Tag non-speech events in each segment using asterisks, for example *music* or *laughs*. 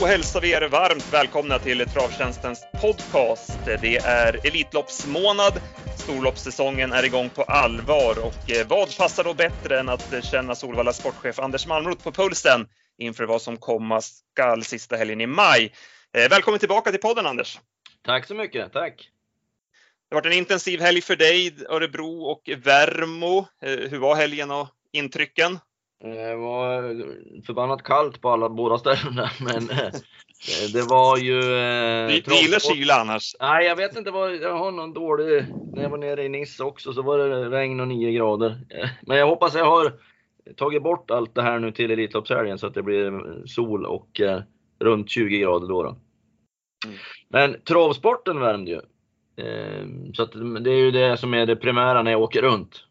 Då hälsar vi er varmt välkomna till Travtjänstens podcast. Det är Elitloppsmånad. Storloppssäsongen är igång på allvar och eh, vad passar då bättre än att känna Solvallas sportchef Anders Malmroth på pulsen inför vad som komma skall sista helgen i maj. Eh, välkommen tillbaka till podden Anders! Tack så mycket, tack! Det har varit en intensiv helg för dig, Örebro och Värmo. Eh, hur var helgen och intrycken? Det var förbannat kallt på alla båda ställena, *laughs* men eh, det var ju... Eh, du, du gillar kyla annars? Nej, jag vet inte vad, jag har någon dålig... När jag var nere i Nice också så var det regn och 9 grader. Men jag hoppas jag har tagit bort allt det här nu till Elitloppshelgen så att det blir sol och eh, runt 20 grader då. då. Mm. Men travsporten värmde ju. Eh, så det är ju det som är det primära när jag åker runt.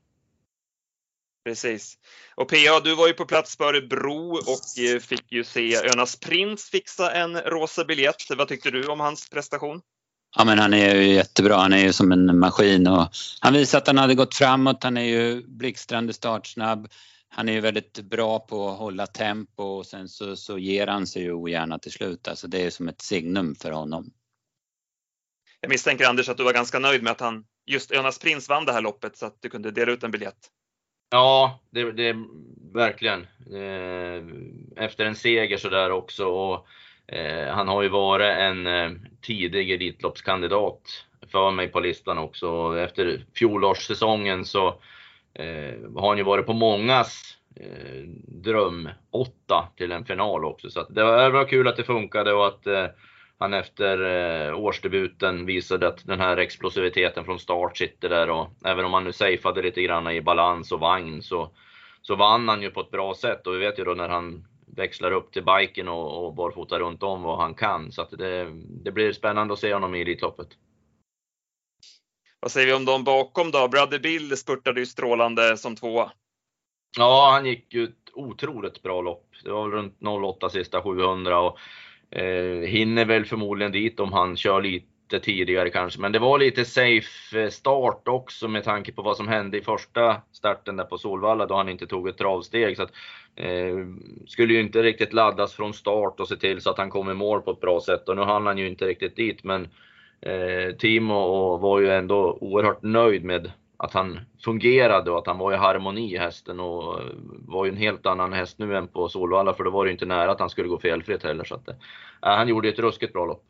Precis. Och PA, du var ju på plats på Örebro och eh, fick ju se Önas Prins fixa en rosa biljett. Vad tyckte du om hans prestation? Ja men han är ju jättebra, han är ju som en maskin och han visade att han hade gått framåt, han är ju blixtrande startsnabb. Han är ju väldigt bra på att hålla tempo och sen så, så ger han sig ju ogärna till slut. Alltså det är som ett signum för honom. Jag misstänker Anders att du var ganska nöjd med att han just Önas Prins vann det här loppet så att du kunde dela ut en biljett. Ja, det, det verkligen. Eh, efter en seger sådär också. Och, eh, han har ju varit en eh, tidig Elitloppskandidat för mig på listan också. Efter fjolårssäsongen så eh, har han ju varit på mångas eh, dröm åtta till en final också. Så det, var, det var kul att det funkade och att eh, han efter eh, årsdebuten visade att den här explosiviteten från start sitter där och även om han nu safeade lite grann i balans och vagn så, så vann han ju på ett bra sätt och vi vet ju då när han växlar upp till biken och, och barfota runt om vad han kan. Så det, det blir spännande att se honom i Elitloppet. Vad säger vi om de bakom då? Brother Bill spurtade ju strålande som tvåa. Ja, han gick ju ett otroligt bra lopp. Det var runt 08 sista 700 och Eh, hinner väl förmodligen dit om han kör lite tidigare kanske. Men det var lite safe eh, start också med tanke på vad som hände i första starten där på Solvalla då han inte tog ett travsteg. Så att, eh, skulle ju inte riktigt laddas från start och se till så att han kom i mål på ett bra sätt. Och nu hann han ju inte riktigt dit men eh, Timo var ju ändå oerhört nöjd med att han fungerade och att han var i harmoni hästen och var ju en helt annan häst nu än på Solvalla för då var det inte nära att han skulle gå felfritt heller. Så att, äh, han gjorde ett ruskigt bra lopp.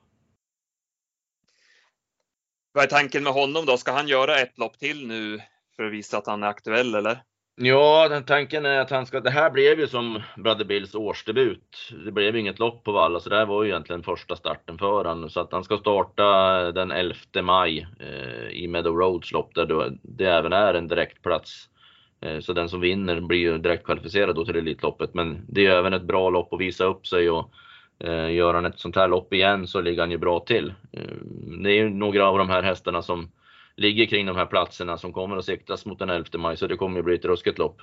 Vad är tanken med honom då? Ska han göra ett lopp till nu för att visa att han är aktuell eller? Ja, den tanken är att han ska, det här blev ju som Brother Bills årsdebut. Det blev inget lopp på Valla, så det här var ju egentligen första starten för honom. Så att han ska starta den 11 maj eh, i Meadow Roads lopp där det även är en direktplats. Eh, så den som vinner blir ju direkt kvalificerad då till Elitloppet. Men det är även ett bra lopp att visa upp sig och eh, gör han ett sånt här lopp igen så ligger han ju bra till. Eh, det är ju några av de här hästarna som ligger kring de här platserna som kommer att siktas mot den 11 maj, så det kommer att bli ett ruskigt lopp.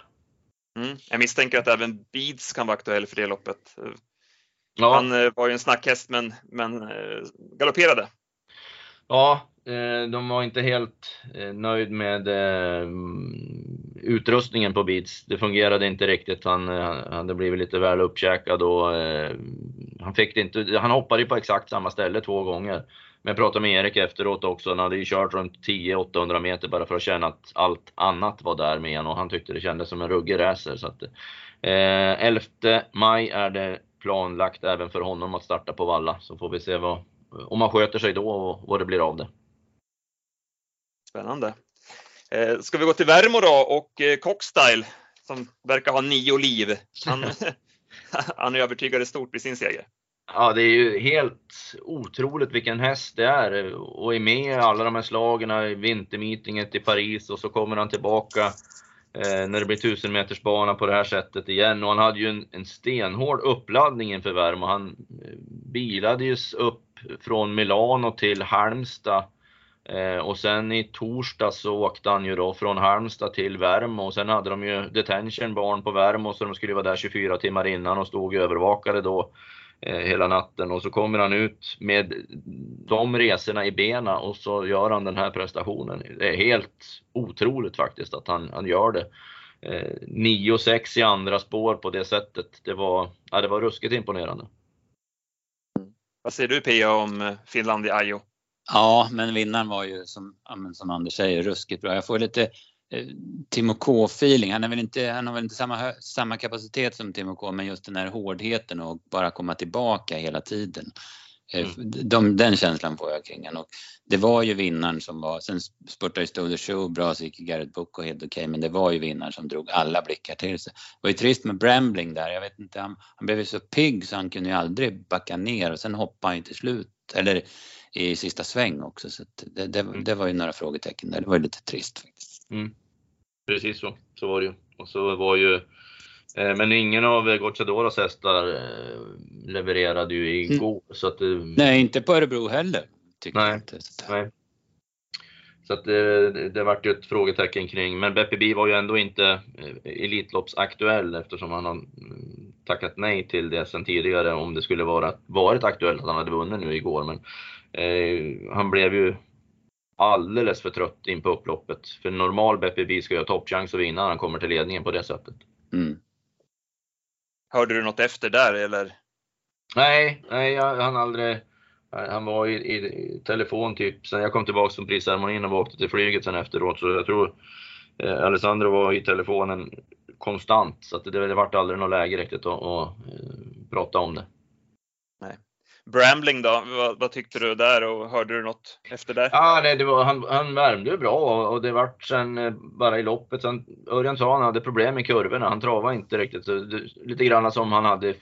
Mm. Jag misstänker att även Beads kan vara aktuell för det loppet. Ja. Han eh, var ju en snackhäst men, men eh, galopperade. Ja, eh, de var inte helt nöjd med utrustningen på Beats. Det fungerade inte riktigt. Han hade blivit lite väl uppkäkad och han fick det inte. Han hoppade ju på exakt samma ställe två gånger. Men jag pratade med Erik efteråt också. Han hade ju kört runt 10-800 meter bara för att känna att allt annat var där med honom och han tyckte det kändes som en ruggig racer. Så att, eh, 11 maj är det planlagt även för honom att starta på Valla. Så får vi se vad, om han sköter sig då och vad det blir av det. Spännande. Eh, ska vi gå till Värmo då och eh, Cockstyle som verkar ha nio liv. Han, *laughs* *laughs* han övertygade stort vid sin seger. Ja, det är ju helt otroligt vilken häst det är och är med i alla de här slagen i vintermeetinget i Paris och så kommer han tillbaka eh, när det blir 1000 meters bana på det här sättet igen. Och han hade ju en, en stenhård uppladdning inför Värmo. Han eh, upp från Milano till Halmstad eh, och sen i torsdag så åkte han ju då från Halmstad till Värmo och sen hade de ju detention barn på Värmo så de skulle vara där 24 timmar innan och stod övervakade då hela natten och så kommer han ut med de resorna i benen och så gör han den här prestationen. Det är helt otroligt faktiskt att han, han gör det. Eh, 9-6 i andra spår på det sättet. Det var, ja, det var ruskigt imponerande. Vad säger du Pia om eh, Finland i Ajo? Ja, men vinnaren var ju som, som Anders säger ruskigt bra. Jag får lite eh, Timo K-feeling. Han, är väl inte, han har väl inte samma, samma kapacitet som Timo K, men just den här hårdheten och bara komma tillbaka hela tiden. Eh, mm. De, den känslan får jag kring honom. Det var ju vinnaren som var, sen spurtade ju Stoder Show bra så gick Garrett Book och helt okej, okay, men det var ju vinnaren som drog alla blickar till sig. Det var ju trist med Brambling där, jag vet inte, han, han blev ju så pigg så han kunde ju aldrig backa ner och sen hoppade han ju till slut, eller i sista sväng också. Så det, det, mm. det, var ju några frågetecken där, det var ju lite trist faktiskt. Mm. Precis så, så var det ju. Och så var ju Eh, men ingen av Gocciadoros hästar eh, levererade ju mm. igår. Mm. Så att, nej, inte på Örebro heller. Nej, inte. nej. Så att det, det vart ju ett frågetecken kring, men Beppe B var ju ändå inte eh, Elitloppsaktuell eftersom han har mm, tackat nej till det sen tidigare om det skulle vara, varit aktuellt att han hade vunnit nu igår. Men eh, han blev ju alldeles för trött in på upploppet. För normal Beppe B ska ju ha toppchans att vinna när han kommer till ledningen på det sättet. Mm. Hörde du något efter där eller? Nej, nej jag, han aldrig. Han var i, i, telefon typ sen jag kom tillbaka från prisceremonin och åkte till flyget sen efteråt. Så jag tror eh, Alessandro var i telefonen konstant. Så att det, det vart aldrig något läge riktigt att, att, att eh, prata om det. Nej. Brambling då, vad, vad, tyckte du där och hörde du något efter det? Ja, nej, det var, han, han värmde bra och, och det vart sen eh, bara i loppet. Sen, Örjan sa att han hade problem med kurvorna. Han travade inte riktigt. Det, lite grann som han hade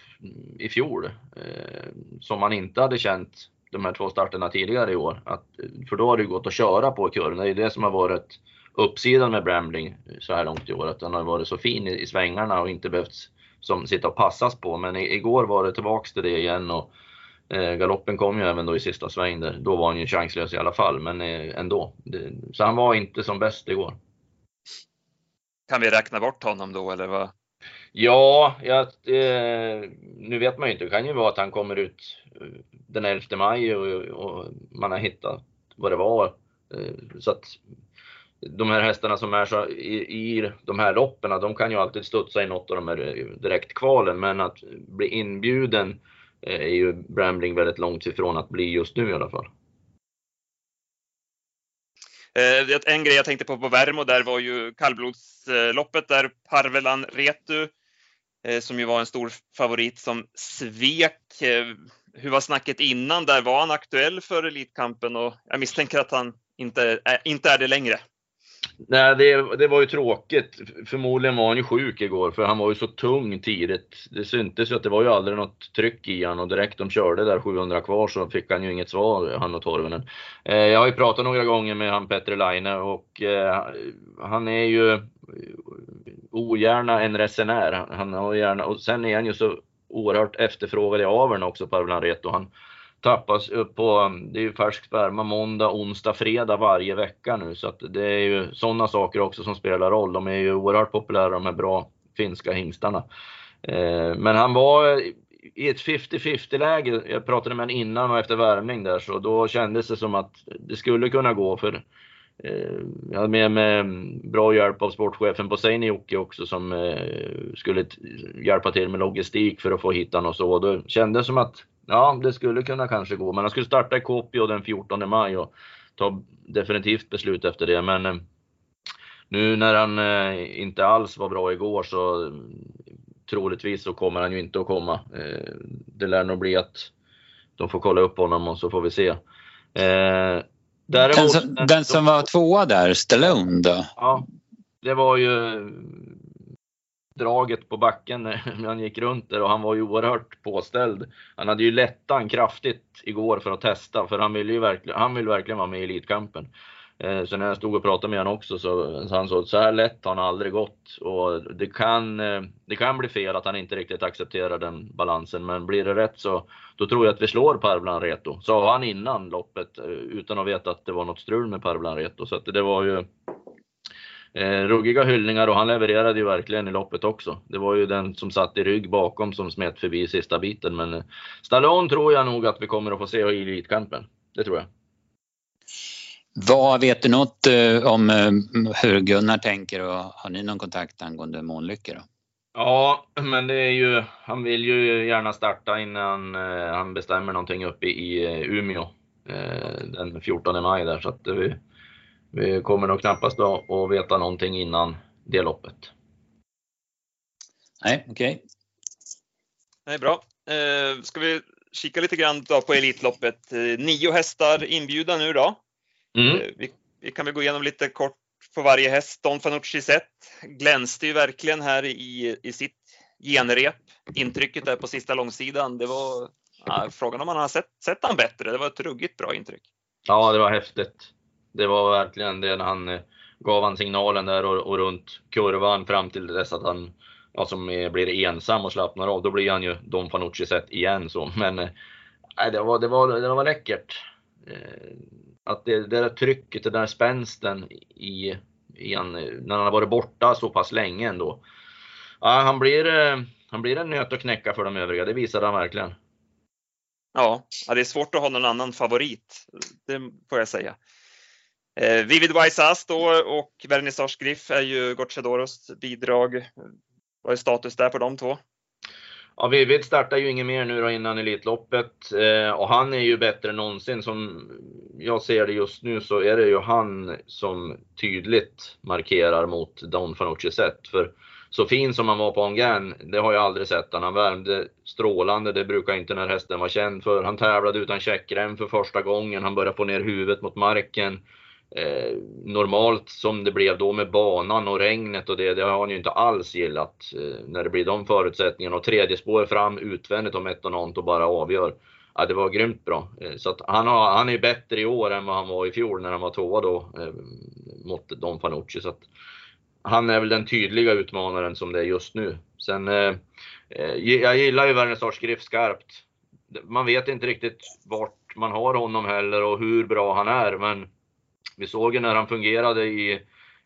i fjol. Eh, som han inte hade känt de här två starterna tidigare i år. Att, för då har det gått att köra på kurvorna. Det är det som har varit uppsidan med Brambling eh, så här långt i år. Att han har varit så fin i, i svängarna och inte behövt som sitta och passas på. Men i, igår var det tillbaks till det igen. Och, galoppen kom ju även då i sista sväng där. Då var han ju chanslös i alla fall, men eh, ändå. Så han var inte som bäst igår. Kan vi räkna bort honom då eller vad? Ja, ja eh, nu vet man ju inte. Det kan ju vara att han kommer ut eh, den 11 maj och, och man har hittat vad det var. Eh, så att de här hästarna som är så i, i de här loppen, de kan ju alltid studsa i något av de här direktkvalen, men att bli inbjuden Eh, Eh, är ju Brambling väldigt långt ifrån att bli just nu i alla fall. Eh, en grej jag tänkte på på Värmo där var ju kallblodsloppet där Parvelan Retu, eh, som ju var en stor favorit, som svek. Hur var snacket innan där? Var han aktuell för Elitkampen? Och jag misstänker att han inte är, inte är det längre. Nej, det, det var ju tråkigt. Förmodligen var han ju sjuk igår för han var ju så tung tidigt. Det syntes ju att det var ju aldrig något tryck i han och direkt de körde där 700 kvar så fick han ju inget svar, han och Torvenen. Eh, jag har ju pratat några gånger med han Petter Laine och eh, han är ju ogärna en resenär. Han har gärna, och sen är han ju så oerhört efterfrågad i aveln också, Parvlan Reto. Han, tappas upp på, um, det är ju färsk sperma måndag, onsdag, fredag varje vecka nu. Så att det är ju sådana saker också som spelar roll. De är ju oerhört populära de här bra finska hingstarna. Eh, men han var i ett 50-50 läge. Jag pratade med honom innan och efter värmning där, så då kändes det som att det skulle kunna gå för eh, jag hade med mig mm, bra hjälp av sportchefen på Seinäjoki också som eh, skulle hjälpa till med logistik för att få hit honom och så. Då kändes det som att Ja, det skulle kunna kanske gå, men han skulle starta i Kuopio den 14 maj och ta definitivt beslut efter det. Men eh, nu när han eh, inte alls var bra igår så troligtvis så kommer han ju inte att komma. Eh, det lär nog bli att de får kolla upp honom och så får vi se. Däremot, den, som, den som var tvåa där, Stallone då? Ja, det var ju draget på backen *laughs* när han gick runt där och han var ju oerhört påställd. Han hade ju lättan kraftigt igår för att testa för han vill ju verkligen, han vill verkligen vara med i Elitkampen. Eh, så när jag stod och pratade med honom också så, så han sa så här lätt har han aldrig gått och det kan, eh, det kan bli fel att han inte riktigt accepterar den balansen. Men blir det rätt så då tror jag att vi slår Parvlan Reto. Sa han innan loppet eh, utan att veta att det var något strul med Parvlan Reto. Så att det var ju eh, ruggiga hyllningar och han levererade ju verkligen i loppet också. Det var ju den som satt i rygg bakom som smet förbi sista biten. Men eh, Stallone tror jag nog att vi kommer att få se i Elitkampen. Det tror jag. Vad Vet du något eh, om eh, hur Gunnar tänker och har ni någon kontakt angående Månlycke? Då? Ja, men det är ju, han vill ju gärna starta innan eh, han bestämmer någonting uppe i eh, Umeå den 14 maj där så att vi, vi kommer nog knappast att, att veta någonting innan det loppet. Nej, okej. Okay. Nej, bra. Eh, ska vi kika lite grann då på Elitloppet. Eh, nio hästar inbjudna nu då. Mm. Eh, vi, vi, kan väl gå igenom lite kort på varje häst. Don Fanucci sett glänste ju verkligen här i, i sitt genrep. Intrycket där på sista långsidan, det var ja, frågan om man har sett, sett han bättre. Det var ett ruggigt bra intryck. Ja, det var häftigt. Det var verkligen det när han eh, gav han signalen där och, och runt kurvan fram till dess att han ja, som blir ensam och slappnar av. Då blir han ju Don Fanucci sett igen så. Men eh, nej, det, var, det, var, det var läckert. Eh, att det, det där trycket, den där spänsten i, i han, eh, när han har varit borta så pass länge ändå. Ja, han, blir, han blir en nöt att knäcka för de övriga, det visade han verkligen. Ja, det är svårt att ha någon annan favorit, det får jag säga. Eh, Vivid Wise då och Vernissage Griff är ju Gocciadoros bidrag. Vad är status där på de två? Ja, Vivid startar ju inget mer nu då innan Elitloppet eh, och han är ju bättre än någonsin. Som jag ser det just nu så är det ju han som tydligt markerar mot Don Fanucci set. För så fin som han var på Angern, det har jag aldrig sett han. Han värmde strålande, det brukar inte när hästen var känd för. Han tävlade utan checkrem för första gången, han började få ner huvudet mot marken eh, normalt som det blev då med banan och regnet och det, det har han ju inte alls gillat eh, när det blir de förutsättningarna. Och tredje spår fram utvändigt om ett och något och bara avgör. Ja, det var grymt bra. Eh, så att han, har, han är bättre i år än vad han var i fjol när han var tvåa då eh, mot Don Fanucci. Så att han är väl den tydliga utmanaren som det är just nu. Sen, eh, eh jag gillar ju Vernissage skrift skarpt. Man vet inte riktigt vart man har honom heller och hur bra han är, men vi såg ju när han fungerade i,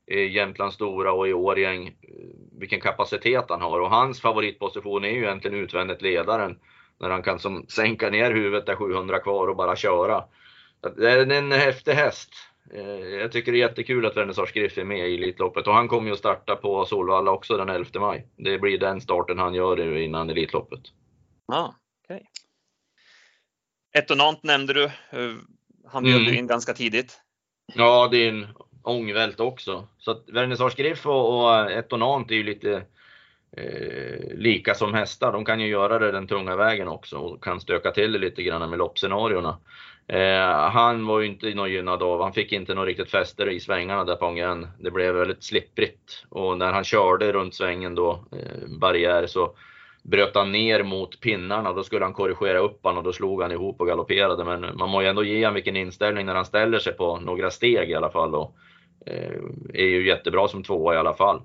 i Jämtlands Stora och i Årgäng eh, vilken kapacitet han har och hans favoritposition är ju egentligen utvändigt ledaren. När han kan som sänka ner huvudet där 700 kvar och bara köra. Det är en häftig häst. Eh, jag tycker det är jättekul att Vernissage Griff är med i Elitloppet och han kommer ju att starta på Solvalla också den 11 maj. Det blir den starten han gör innan Elitloppet. Ah, okay. Etonant nämnde du. Eh, han bjöd mm. in ganska tidigt. Ja, det är en ångvält också. Så att Vernissage Griff och, och eh, Etonant är ju lite eh, lika som hästar. De kan ju göra det den tunga vägen också och kan stöka till det lite grann med loppscenarierna. Eh, han var ju inte någon gynnad av, han fick inte något riktigt fäste i svängarna där på Ången. Det blev väldigt slipprigt och när han körde runt svängen då, eh, barriär, så bröt han ner mot pinnarna. Då skulle han korrigera upp han och då slog han ihop och galopperade. Men man må ju ändå ge honom vilken inställning när han ställer sig på några steg i alla fall. Och, eh, är ju jättebra som tvåa i alla fall.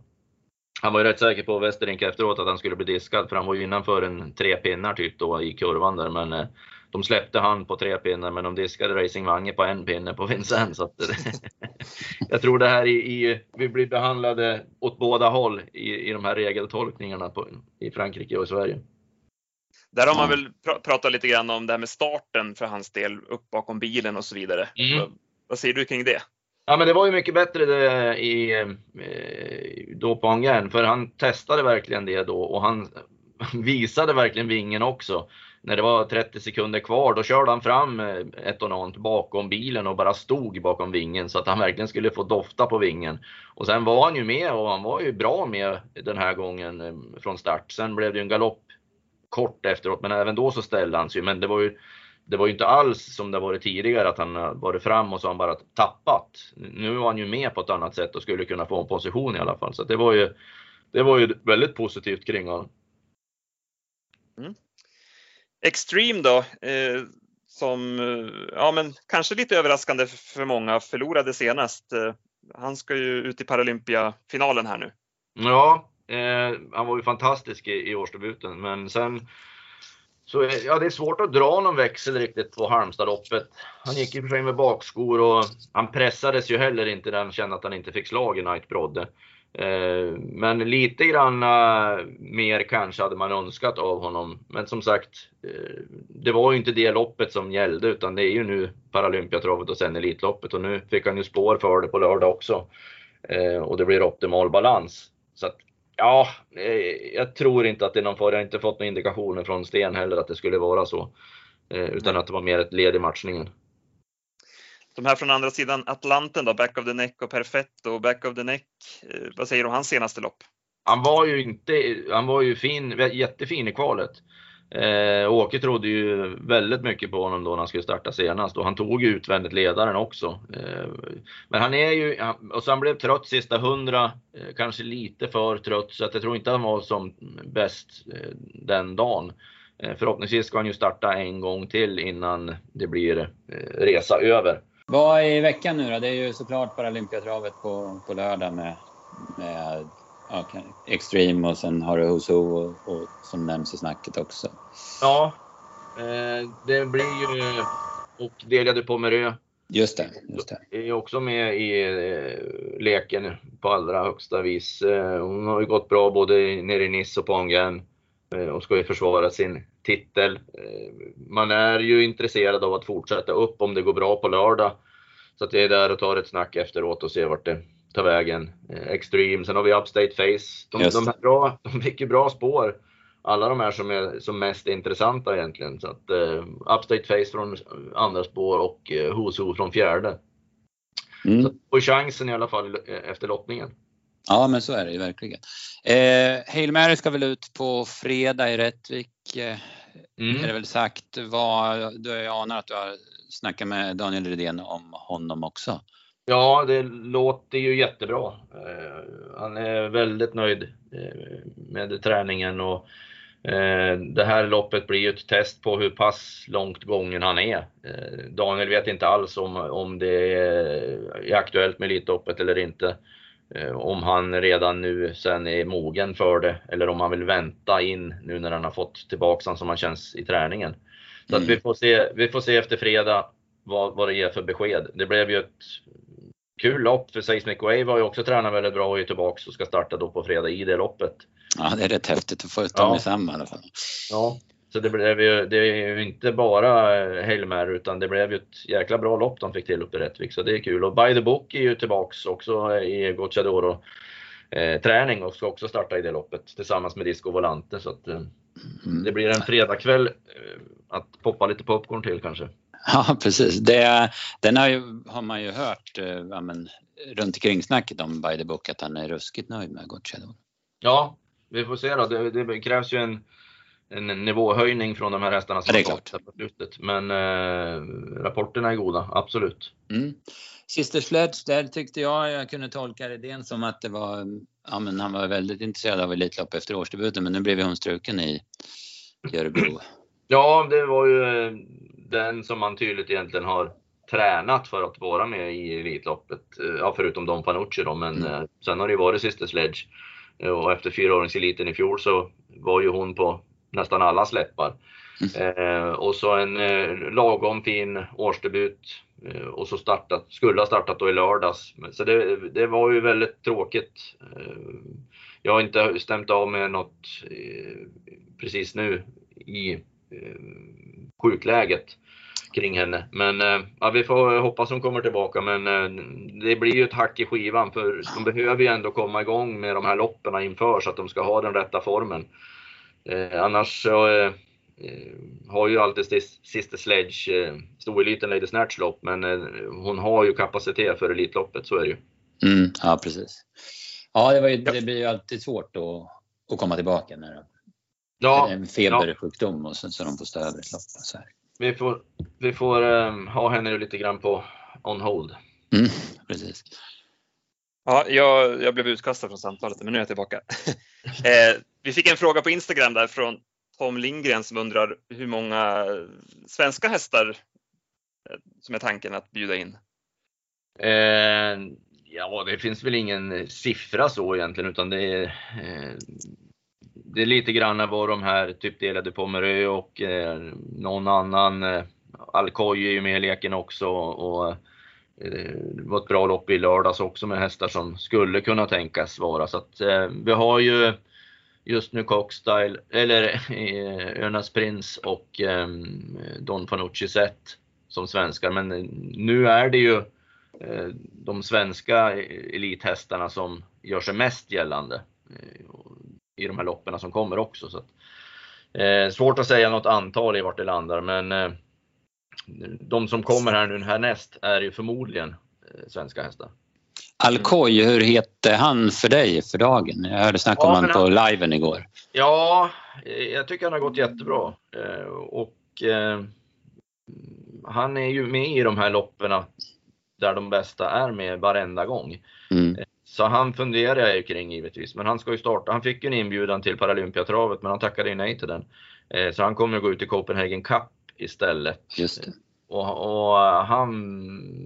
Han var ju rätt säker på Westerink efteråt att han skulle bli diskad för han var ju innanför en tre pinnar typ då i kurvan där. Men eh, de släppte han på tre pinnar men de diskade Racing Wange på en pinne på Vincennes. Så *laughs* jag tror det här i, i, vi blir behandlade åt båda håll i, i de här regeltolkningarna på, i Frankrike och Sverige. Där har man väl pr pratat lite grann om det här med starten för hans del, upp bakom bilen och så vidare. Mm. Vad, vad säger du kring det? Ja men det var ju mycket bättre det i, eh, då på Angern, för han testade verkligen det då och han visade verkligen vingen också när det var 30 sekunder kvar, då körde han fram eh, ett och något bakom bilen och bara stod bakom vingen så att han verkligen skulle få dofta på vingen. Och sen var han ju med och han var ju bra med den här gången eh, från start. Sen blev det ju en galopp kort efteråt, men även då så ställde han sig. Men det var ju, det var ju inte alls som det varit tidigare att han varit fram och så har han bara tappat. Nu var han ju med på ett annat sätt och skulle kunna få en position i alla fall. Så det var ju, det var ju väldigt positivt kring honom. Mm. Extreme då, eh, som eh, ja, men kanske lite överraskande för många förlorade senast. Eh, han ska ju ut i Paralympiafinalen här nu. Ja, eh, han var ju fantastisk i, i årsdebuten, men sen så ja, det är svårt att dra någon växel riktigt på Halmstadloppet. Han gick i och för sig med bakskor och han pressades ju heller inte när han kände att han inte fick slag i Night Brodde. Eh, men lite grann mer kanske hade man önskat av honom. Men som sagt, eh, det var ju inte det loppet som gällde utan det är ju nu Paralympiatravet och sen Elitloppet och nu fick han ju spår för det på lördag också. Eh, och det blir optimal balans. Så att, Ja, eh, jag tror inte att det är någon fara. Jag har inte fått några indikationer från Sten heller att det skulle vara så. Eh, utan att det var mer ett led i matchningen. De här från andra sidan Atlanten då, Back of the Neck och Perfetto. Back of the Neck, eh, vad säger du om hans senaste lopp? Han var ju inte, han var ju fin, jättefin i kvalet. Eh, Åke trodde ju väldigt mycket på honom då när han skulle starta senast och han tog ju utvändigt ledaren också. Eh, men han är ju, och så han blev trött sista hundra, eh, kanske lite för trött så att jag tror inte han var som bäst eh, den dagen. Eh, förhoppningsvis ska han ju starta en gång till innan det blir eh, resa över. Vad är i veckan nu då? Det är ju såklart Paralympiatravet på, på lördag med, med okay. Extreme och sen har du Huso och, och som nämns i snacket också. Ja, eh, det blir ju och delade på Merö. Just det, just det. Är också med i eh, leken på allra högsta vis. Eh, hon har ju gått bra både nere i Nice och på Angern och ska ju försvara sin titel. Eh, man är ju intresserad av att fortsätta upp om det går bra på lördag. Så att jag är där och tar ett snack efteråt och ser vart det tar vägen. Eh, Extreme, sen har vi Upstate Face. De, de, är bra, de fick ju bra spår. Alla de här som är som mest intressanta egentligen. Så att, uh, Upstate Face från andra spår och uh, Who's från fjärde. Mm. Så, och chansen i alla fall efter lottningen. Ja, men så är det ju verkligen. Eh, Hail Mary ska väl ut på fredag i Rättvik. Eh, mm. Är det väl sagt. Vad, du, jag anar att du har snackat med Daniel Redén om honom också. Ja, det låter ju jättebra. Eh, han är väldigt nöjd eh, med träningen och eh, det här loppet blir ju ett test på hur pass långt gången han är. Daniel vet inte alls om, om det är aktuellt med Elitloppet eller inte. Om han redan nu sen är mogen för det eller om han vill vänta in nu när han har fått tillbaka han som han känns i träningen. Så mm. att vi, får se, vi får se efter fredag vad, vad det ger för besked. Det blev ju ett kul lopp för Seismic Wave har ju också tränat väldigt bra och är tillbaka och ska starta då på fredag i det loppet. Ja, det är rätt häftigt att få ta ja. samman i alla fall. Ja, så det blev ju, det är ju inte bara Hail utan det blev ju ett jäkla bra lopp de fick till uppe i Rättvik, så det är kul. Och By the Book är ju tillbaks också i Gocciadoro eh, träning och ska också starta i det loppet tillsammans med Disco Volante. Så att, eh, mm. det blir en fredagkväll eh, att poppa lite popcorn till kanske. Ja precis. Det, den har, ju, har man ju hört eh, ja, men, runt omkring snacket om By the Book att han är ruskigt nöjd med Gocciador. Ja, vi får se då. Det, det, krävs ju en, en nivåhöjning från de här hästarna som har gått på slutet. Men eh, rapporterna är goda, absolut. Mm. Sister Sledge, där tyckte jag jag kunde tolka idén som att det var, ja men han var väldigt intresserad av Elitlopp efter årsdebuten men nu blev hon struken i Örebro. Ja, det var ju den som man tydligt egentligen har tränat för att vara med i Elitloppet. Eh, ja, förutom Don Panucci då, men mm. Eh, sen har det ju varit Sister Sledge. Eh, och efter fyraåringseliten i fjol så var ju hon på nästan alla släppar. Mm. Eh, och så en eh, lagom fin årsdebut eh, och så startat, skulle ha startat då i lördags. Så det, det var ju väldigt tråkigt. jag har inte stämt av med något precis nu i sjukläget kring henne. Men eh, ja, vi får hoppas hon kommer tillbaka. Men eh, det blir ju ett hack i skivan för de behöver ju ändå komma igång med de här loppen inför så att de ska ha den rätta formen. Eh, annars så eh, har ju alltid Sister Sledge eh, stoeliten Lady Snatch lopp, men eh, hon har ju kapacitet för Elitloppet, så är det ju. Mm, ja, precis. Ja, det, var ju, det blir ju alltid svårt att, att komma tillbaka när det ja, är en febersjukdom och sen så de får stå över ett lopp. Så här vi får, vi får um, ha henne lite grann på on hold. Mm, precis. Ja, jag, jag blev utkastad från samtalet, men nu är jag tillbaka. *laughs* eh, vi fick en fråga på Instagram där från Tom Lindgren som undrar hur många svenska hästar eh, som är tanken att bjuda in? Eh, ja, det finns väl ingen siffra så egentligen, utan det är, eh, det är lite grann vad de här typ delade Pomerö och eh, någon annan. Eh, Alcoy är ju med i leken också och Eh, det var ett bra lopp i lördags också med hästar som skulle kunna tänkas vara. Så att eh, vi har ju just nu Cockstyle, eller eh, Önas Prins och eh, Don Fanucci sett som svenskar. Men eh, nu är det ju eh, de svenska elithästarna som gör sig mest gällande. Eh, i de här loppen som kommer också. Så att, eh, svårt att säga något antal i vart det landar, men eh, de som kommer här nu härnäst är ju förmodligen eh, svenska hästar. Alcoy, hur heter han för dig för dagen? Jag hörde snack om Ja, han på han- liven igår. Ja, eh, jag tycker han har gått jättebra. Eh, Och eh, han är ju med i de här loppen där de bästa är med varenda gång. Mm. Så han funderar jag ju kring givetvis. Men han ska ju starta. Han fick ju en inbjudan till Paralympiatravet men han tackade ju nej till den. Så han kommer att gå ut i Copenhagen Cup istället. Just det. Och, och han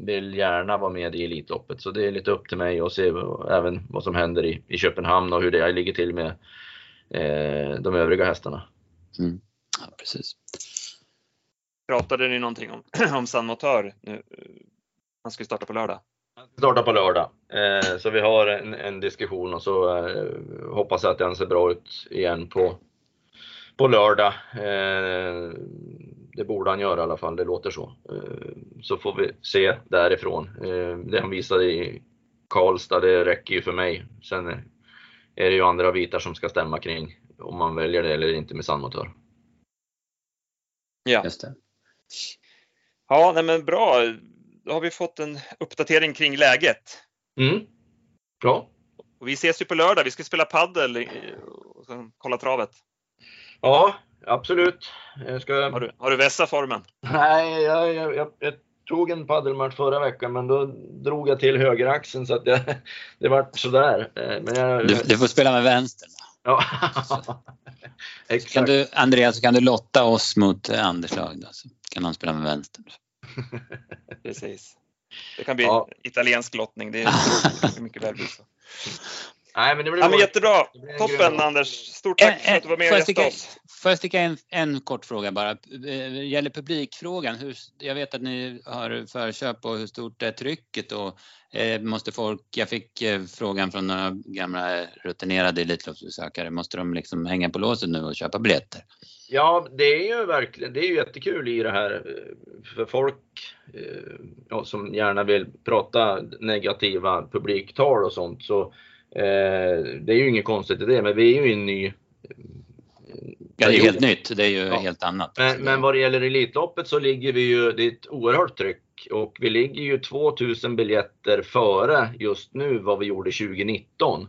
vill gärna vara med i Elitloppet så det är lite upp till mig att se även vad som händer i, i Köpenhamn och hur det ligger till med eh, de övriga hästarna. Mm. Ja, precis. Pratade ni någonting om, *clears throat* om San Motör nu? Han ska starta på lördag. Vi startar på lördag. Eh, så vi har en, en diskussion och så eh, hoppas jag att den ser bra ut igen på, på lördag. Eh, det borde han göra i alla fall, det låter så. Eh, så får vi se därifrån. Eh, det han visade i Karlstad, det räcker ju för mig. Sen är det ju andra bitar som ska stämma kring om man väljer det eller inte med sandmotör. Ja, Just det. ja nej men bra. Då har vi fått en uppdatering kring läget. Mm. Bra. Och vi ses ju på lördag. Vi ska spela paddel och sen kolla travet. Ja, absolut. Jag ska... Har du, har du vässat formen? Nej, jag, jag, jag, jag tog en paddelmatch förra veckan men då drog jag till högeraxeln så att jag, *laughs* det vart sådär. Eh, Men jag, Du, du får spela med vänstern. ja. *laughs* Kan Exakt. du, Andreas, så kan du lotta oss mot eh, Anders lag då, så kan han spela med vänstern. *laughs* Precis. Det kan bli Ja. italiensk lottning. Det är det är mycket väl bli så. Nej, men det blir Ja, men bra. jättebra. Det Toppen Anders. Stort tack för att du var med Får och gästade oss. får jag sticka en, en kort fråga bara? Eh, Gäller publikfrågan. Hur, jag vet att ni har förköp och hur stort är trycket och eh, måste folk, jag fick eh, frågan från några gamla rutinerade Elitloppsbesökare, måste de liksom hänga på låset nu och köpa biljetter? Ja, det är ju verkligen, det är ju jättekul i det här eh, för folk eh, som gärna vill prata negativa publiktal och sånt så eh, det är ju inget konstigt i det, men vi är ju i en ny eh, Ja, det är period. helt nytt, det är ju Ja. helt annat. Men, men vad det gäller Elitloppet så ligger vi ju, det är ett oerhört tryck och vi ligger ju 2000 biljetter före just nu vad vi gjorde 2019.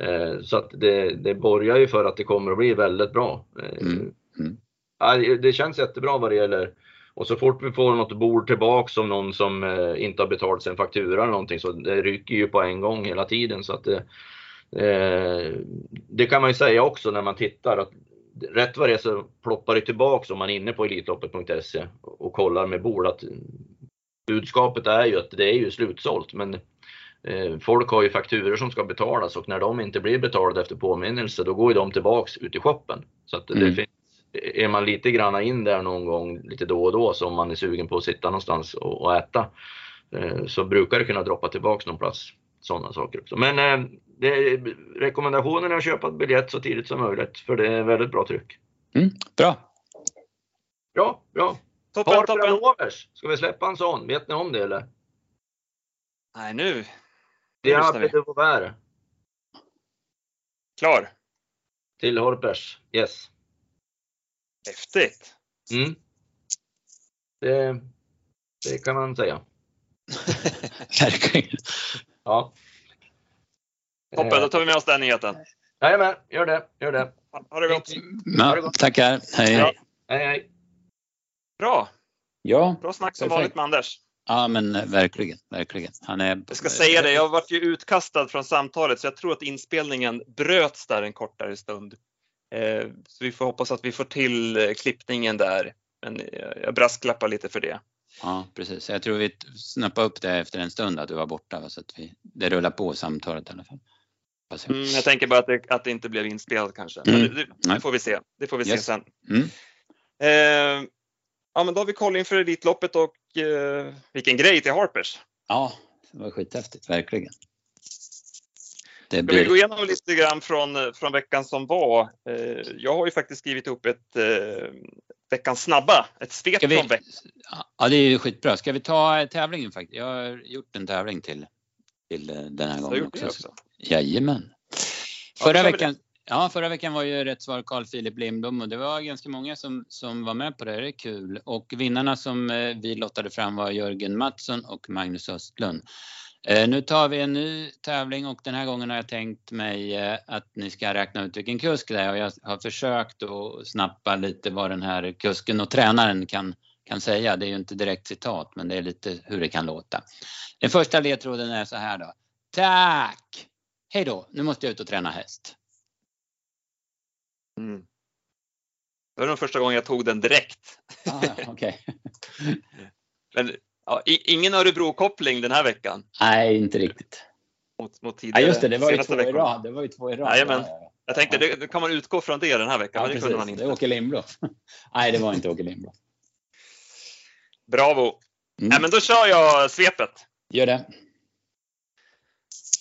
Eh, så att det, det borgar ju för att det kommer att bli väldigt bra. Eh, Mm, mm. ja, det- det känns jättebra vad det gäller och så fort vi får något bord tillbaks som någon som eh, inte har betalat sin faktura eller någonting så det rycker ju på en gång hela tiden så att det, eh, det kan man ju säga också när man tittar att rätt vad det är så ploppar det tillbaks om man är inne på Elitloppet.se och kollar med bord att budskapet är ju att det är ju slutsålt men eh, folk har ju fakturor som ska betalas och när de inte blir betalade efter påminnelse då går ju de tillbaks ut i shoppen. Så att det Mm. finns, är man lite granna in där någon gång lite då och då så om man är sugen på att sitta någonstans och, och äta eh, så brukar det kunna droppa tillbaks någon plats. Sådana saker också. Men eh, det, rekommendationen är att köpa biljett så tidigt som möjligt för det är väldigt bra tryck. Mm, bra. Bra, bra. Toppen, Harper toppen. Lovers, ska vi släppa en sån? Vet ni om det eller? Nej, nu. Det är de Vauvert Klar. till Harpers. Yes. Häftigt. Mm. Det, det kan man säga. *laughs* Verkligen. Ja. Toppen, då tar vi med oss den nyheten. Jajamän, gör det. Gör det. Ha det gott. Ja, tackar. Hej. Ja. Hej, hej. Bra. Ja, Bra snack som vanligt med Anders. ja men eh, verkligen, verkligen. Han är... Jag ska säga det, jag varit ju utkastad från samtalet så jag tror att inspelningen bröts där en kortare stund. Eh, Så vi får hoppas att vi får till eh, klippningen där. Men jag brasklappar lite för det. Ja, precis. Jag tror vi snappade upp det efter en stund att du var borta så att vi, det rullar på samtalet i alla fall. Jag. Mm, jag tänker bara att det, att det inte blev inspelat kanske. Mm. Men det, det, det får vi se. Det får vi se Yes. sen. Mm. Eh, ja, men då har vi koll inför Elitloppet och eh, vilken grej till Harpers. Ja, det var skithäftigt, verkligen. Det Ska vi gå blir... igenom lite grann från, från veckan som var? Eh, jag har ju faktiskt skrivit ihop ett eh, veckans snabba, ett svep vi... från veckan. Ja, det är ju skitbra. Ska vi ta tävlingen faktiskt? Jag har gjort en tävling till, till eh, den här gången också. också. Jajamän. Ja, Förra vi veckan, Ja, förra veckan var ju rätt svar Carl Philip Lindblom och det var ganska många som, som var med på det. Det är kul. Och vinnarna som eh, vi lottade fram var Jörgen Mattsson och Magnus Östlund. Eh, nu tar vi en ny tävling och den här gången har jag tänkt mig eh, att ni ska räkna ut vilken kusk det är och jag har försökt att snappa lite vad den här kusken och tränaren kan, kan säga. Det är ju inte direkt citat men det är lite hur det kan låta. Den första ledtråden är så här då. Tack! Hej då, nu måste jag ut och träna häst. Mm. Det var nog första gången jag tog den direkt. Ah, okay. *laughs* Men ja, ingen Örebro-koppling den här veckan. Nej, inte riktigt. Mot, mot ja, just det, det var, ju två i rad. det var ju två i rad. Jajamän. Jag tänkte, det, kan man utgå från det den här veckan, ja, men det kunde man inte. Det är Åke Lindblom. *laughs* Nej, det var inte Åke Lindblom. Bravo! Mm. Nej, men då kör jag svepet. Gör det.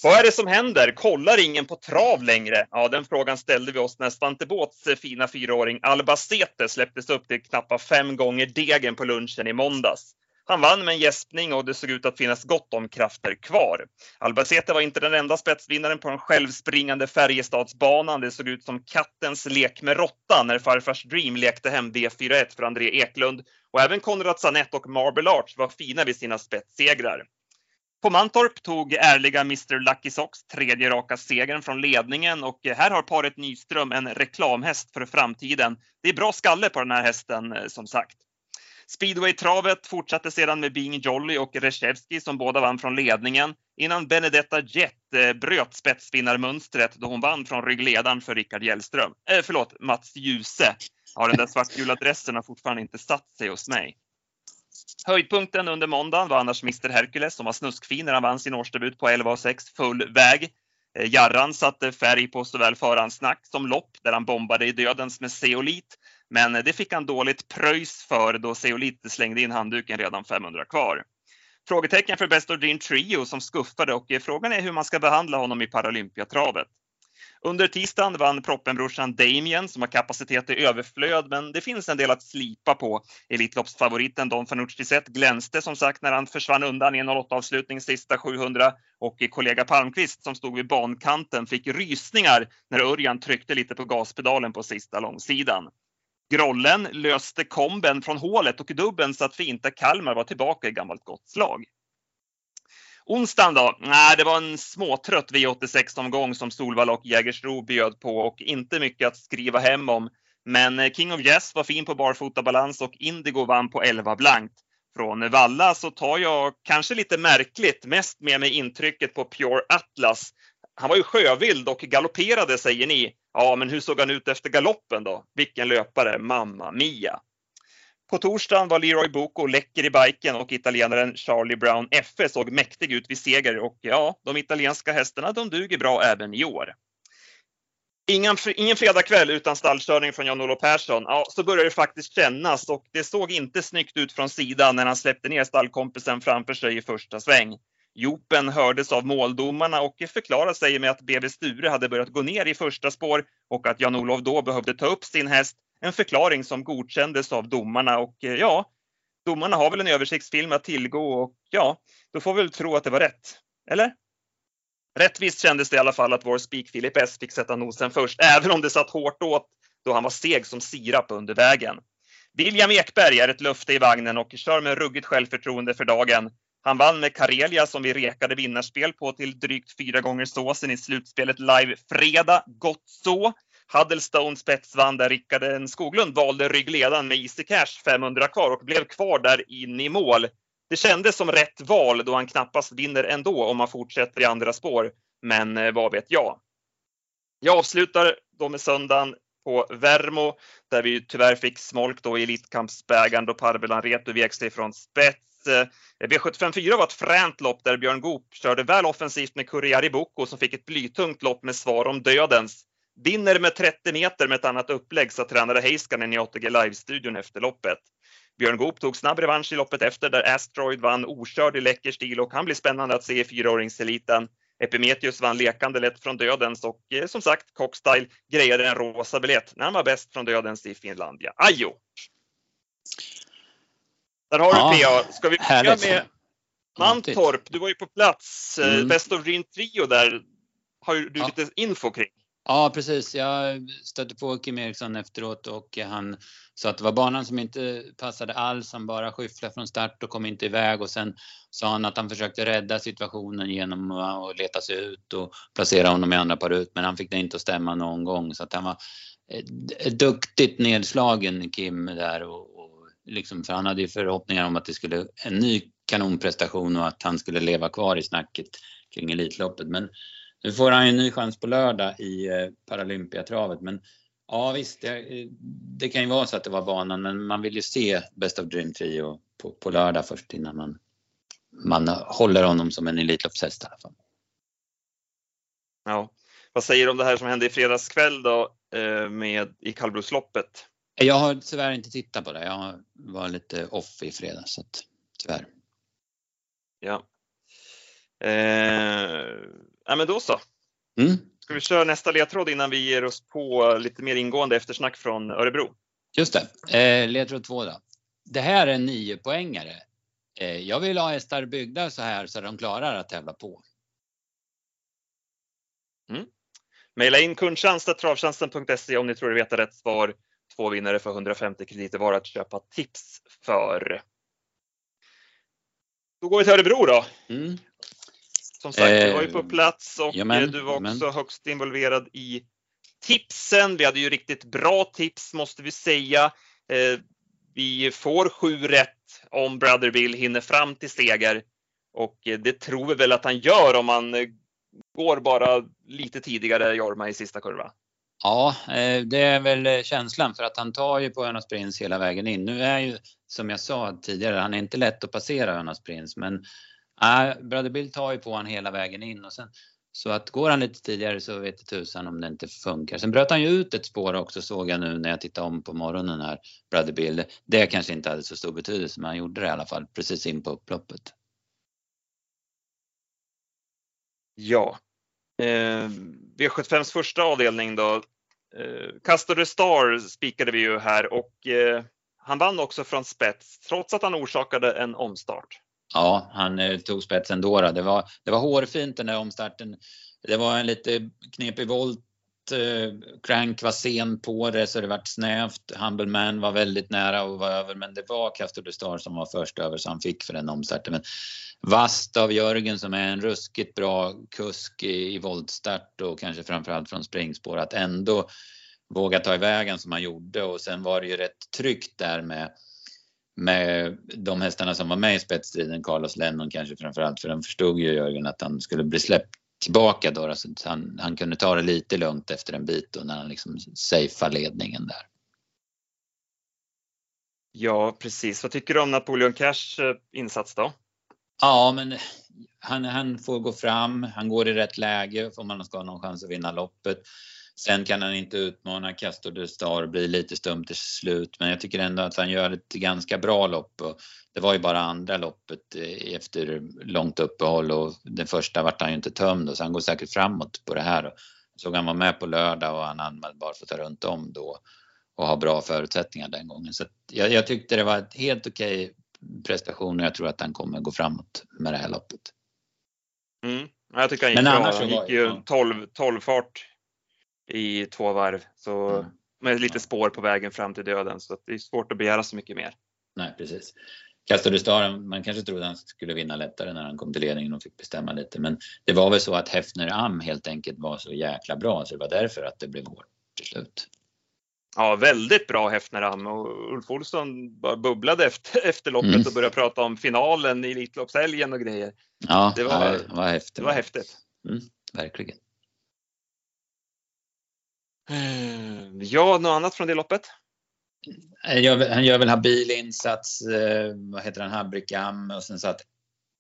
Vad är det som händer? Kollar ingen på trav längre? Ja, den frågan ställde vi oss när Svante Båths fina fyraåring Albacete släpptes upp till knappt fem gånger degen på lunchen i måndags. Han vann med en gäspning och det såg ut att finnas gott om krafter kvar. Albacete var inte den enda spetsvinnaren på den självspringande Färjestadsbanan. Det såg ut som kattens lek med råttan när farfars Dream lekte hem V41 för André Eklund. Och även Konrad Sanett och Marble Arch var fina vid sina spetssegrar. På Mantorp tog ärliga Mr Lucky Sox tredje raka segern från ledningen och här har paret Nyström en reklamhäst för framtiden. Det är bra skalle på den här hästen eh, som sagt. Speedway-travet fortsatte sedan med Being Jolly och Reshevski som båda vann från ledningen innan Benedetta Jet eh, bröt spetsvinnarmönstret då hon vann från ryggledaren för Rickard Hjellström. Eh, förlåt, Mats Djuse. Ja, den där svartgula dressen har fortfarande inte satt sig hos mig. Höjdpunkten under måndagen var annars Mr Hercules som var snuskfin när han vann sin årsdebut på 11,6 full väg. Eh, Jarran satte färg på såväl förhandsnack som lopp där han bombade i dödens med Zeolit. Men eh, det fick han dåligt pröjs för då Seolite slängde in handduken redan 500 kvar. Frågetecken för Best of Dream Trio som skuffade och eh, frågan är hur man ska behandla honom i Paralympiatravet. Under tisdagen vann proppenbrorsan Damien som har kapacitet i överflöd, men det finns en del att slipa på. Elitloppsfavoriten Don Fanucci Zet glänste som sagt när han försvann undan i en 08-avslutning sista 700 och eh, kollega Palmqvist som stod vid bankanten fick rysningar när Örjan tryckte lite på gaspedalen på sista långsidan. Grollen löste komben från hålet och dubben satt fint där Kalmar var tillbaka i gammalt gott slag. Onsdagen då? Nej, det var en småtrött V86-omgång som Solvalla och Jägersro bjöd på och inte mycket att skriva hem om. Men eh, King of Yes var fin på barfotabalans och Indigo vann på 11 blankt. Från Valla så tar jag, kanske lite märkligt, mest med mig intrycket på Pure Atlas. Han var ju sjövild och galopperade säger ni. Ja, men hur såg han ut efter galoppen då? Vilken löpare, mamma mia! På torsdagen var Leroy Boko läcker i biken och italienaren Charlie Brown FE såg mäktig ut vid seger och ja, de italienska hästarna de duger bra även i år. Ingen, ingen fredagkväll utan stallkörning från Jan-Olof Persson. Ja, så börjar det faktiskt kännas och det såg inte snyggt ut från sidan när han släppte ner stallkompisen framför sig i första sväng. Jopen hördes av måldomarna och förklarade sig med att BB Sture hade börjat gå ner i första spår och att Jan-Olof då behövde ta upp sin häst en förklaring som godkändes av domarna och eh, ja, domarna har väl en översiktsfilm att tillgå och ja, då får vi väl tro att det var rätt. Eller? Rättvist kändes det i alla fall att vår spik Filip S fick sätta nosen först, även om det satt hårt åt då han var seg som sirap under vägen. William Ekberg är ett löfte i vagnen och kör med ruggigt självförtroende för dagen. Han vann med Karelia som vi rekade vinnarspel på till drygt fyra gånger såsen i slutspelet live fredag. Gott så. Huddlestone spetsvann där Rickard Skoglund valde ryggledaren med Easy Cash 500 kvar och blev kvar där in i mål. Det kändes som rätt val då han knappast vinner ändå om han fortsätter i andra spår. Men eh, vad vet jag? Jag avslutar då med söndagen på Värmo där vi tyvärr fick smolk då i Elitkampsbägaren då Parvelan Retu vek sig från spets. Eh, V754 var ett fränt lopp där Björn Goop körde väl offensivt med Kurriari Boko som fick ett blytungt lopp med svar om dödens. Vinner med 30 meter med ett annat upplägg, sa tränare Heiskanen i ATG Live-studion efter loppet. Björn Goop tog snabb revansch i loppet efter där Asteroid vann okörd i läcker stil och kan bli spännande att se i fyraåringseliten. Epimetheus vann lekande lätt från dödens och eh, som sagt Cockstyle grejade en rosa biljett när han var bäst från dödens i Finlandia. Ajo! Där har ja, du PA. Ska vi börja med Mantorp? Du var ju på plats. Eh, mm. Best of Dream Trio där har du ja. lite info kring. Ja, precis. Jag stötte på Kim Eriksson efteråt och han sa att det var banan som inte passade alls. Han bara skyfflade från start och kom inte iväg och sen sa han att han försökte rädda situationen genom att leta sig ut och placera honom i andra par ut, men han fick det inte att stämma någon gång så att han var eh, duktigt nedslagen Kim där och, och liksom, för han hade ju förhoppningar om att det skulle en ny kanonprestation och att han skulle leva kvar i snacket kring Elitloppet. Men nu får han ju en ny chans på lördag i eh, Paralympiatravet. Men ja visst, det, det, kan ju vara så att det var banan men man vill ju se Best of Dream Trio på, på lördag först innan man, man håller honom som en Elitloppshäst i alla fall. Ja. Vad säger du om det här som hände i fredags kväll då eh, med, i kallblodsloppet? Jag har tyvärr inte tittat på det. Jag var lite off i fredags, så att, tyvärr. Ja. Eh, ja, men då så. Mm. Ska vi köra nästa ledtråd innan vi ger oss på lite mer ingående eftersnack från Örebro? Just det. Eh, ledtråd två då. Det här är en niopoängare. Eh, jag vill ha hästar byggda så här så de klarar att tävla på. Mm. Maila in kundtjänst.travtjänsten.se om ni tror er veta rätt svar. Två vinnare för 150 krediter var att köpa tips för. Då går vi till Örebro då. Mm. Som sagt, du var ju på plats och jamen, du var också jamen. högst involverad i tipsen. Vi hade ju riktigt bra tips måste vi säga. Eh, Vi får sju rätt om Brother Bill hinner fram till seger och eh, det tror vi väl att han gör om han eh, går bara lite tidigare Jorma i sista kurva. Ja, eh, det är väl eh, känslan för att han tar ju på Önas Prins hela vägen in. Nu är ju som jag sa tidigare, han är inte lätt att passera Önas Prins men äh, Brother Bill tar ju på han hela vägen in och sen så att går han lite tidigare så vet tusan om det inte funkar. Sen bröt han ju ut ett spår också såg jag nu när jag tittade om på morgonen här, Brother Bill. Det kanske inte hade så stor betydelse men han gjorde det i alla fall precis in på upploppet. Ja. Eh, V75s första avdelning då. Eh, Castor de Star spikade vi ju här och eh, han vann också från spets trots att han orsakade en omstart. Ja, han eh, tog spetsen då. då. Det, var, det var hårfint den där omstarten. Det var en lite knepig volt. Eh, Crank var sen på det så det vart snävt. Humble Man var väldigt nära att vara över men det var Castor de Star som var först över så han fick för den omstarten. Men Vast av Jörgen som är en ruskigt bra kusk i, i voltstart och kanske framförallt från springspår att ändå våga ta iväg en som han gjorde och sen var det ju rätt tryggt där med med de hästarna som var med i spetsstriden, Carlos Lennon kanske framförallt, för de förstod ju Jörgen att han skulle bli släppt tillbaka då, så att han, han kunde ta det lite lugnt efter en bit då när han liksom safeade ledningen där. Ja, precis. Vad tycker du om Napoleon Cash eh, insats då? Ja, men han, han får gå fram, han går i rätt läge om man ska ha någon chans att vinna loppet. Sen kan han inte utmana Castor de Star, blir lite stum till slut, men jag tycker ändå att han gör ett ganska bra lopp. Och det var ju bara andra loppet eh, efter långt uppehåll och den första vart han ju inte tömd, så han går säkert framåt på det här. Jag såg han var med på lördag och han anmälde barfota runt om då och har bra förutsättningar den gången. Så jag, jag tyckte det var ett helt okej prestation och jag tror att han kommer gå framåt med det här loppet. Mm. Jag tycker han gick Men bra. Han gick ju ja. 12, 12 fart i två varv så Mm. med lite spår på vägen fram till döden så det är svårt att begära så mycket mer. Nej, precis. Castor Star, man kanske trodde han skulle vinna lättare när han kom till ledningen och fick bestämma lite. Men det var väl så att Hefner Am helt enkelt var så jäkla bra så det var därför att det blev hårt till slut. Ja, väldigt bra Hefneram och Ulf Olsson bara bubblade efter, efter loppet Mm. och började prata om finalen i Elitloppshelgen och grejer. Ja, Det var- det var häftigt. Det var häftigt. Mm, verkligen. Eh, Ja, något annat från det loppet? Han gör, han gör väl habil insats, eh, vad heter han, Habrikam och sen satt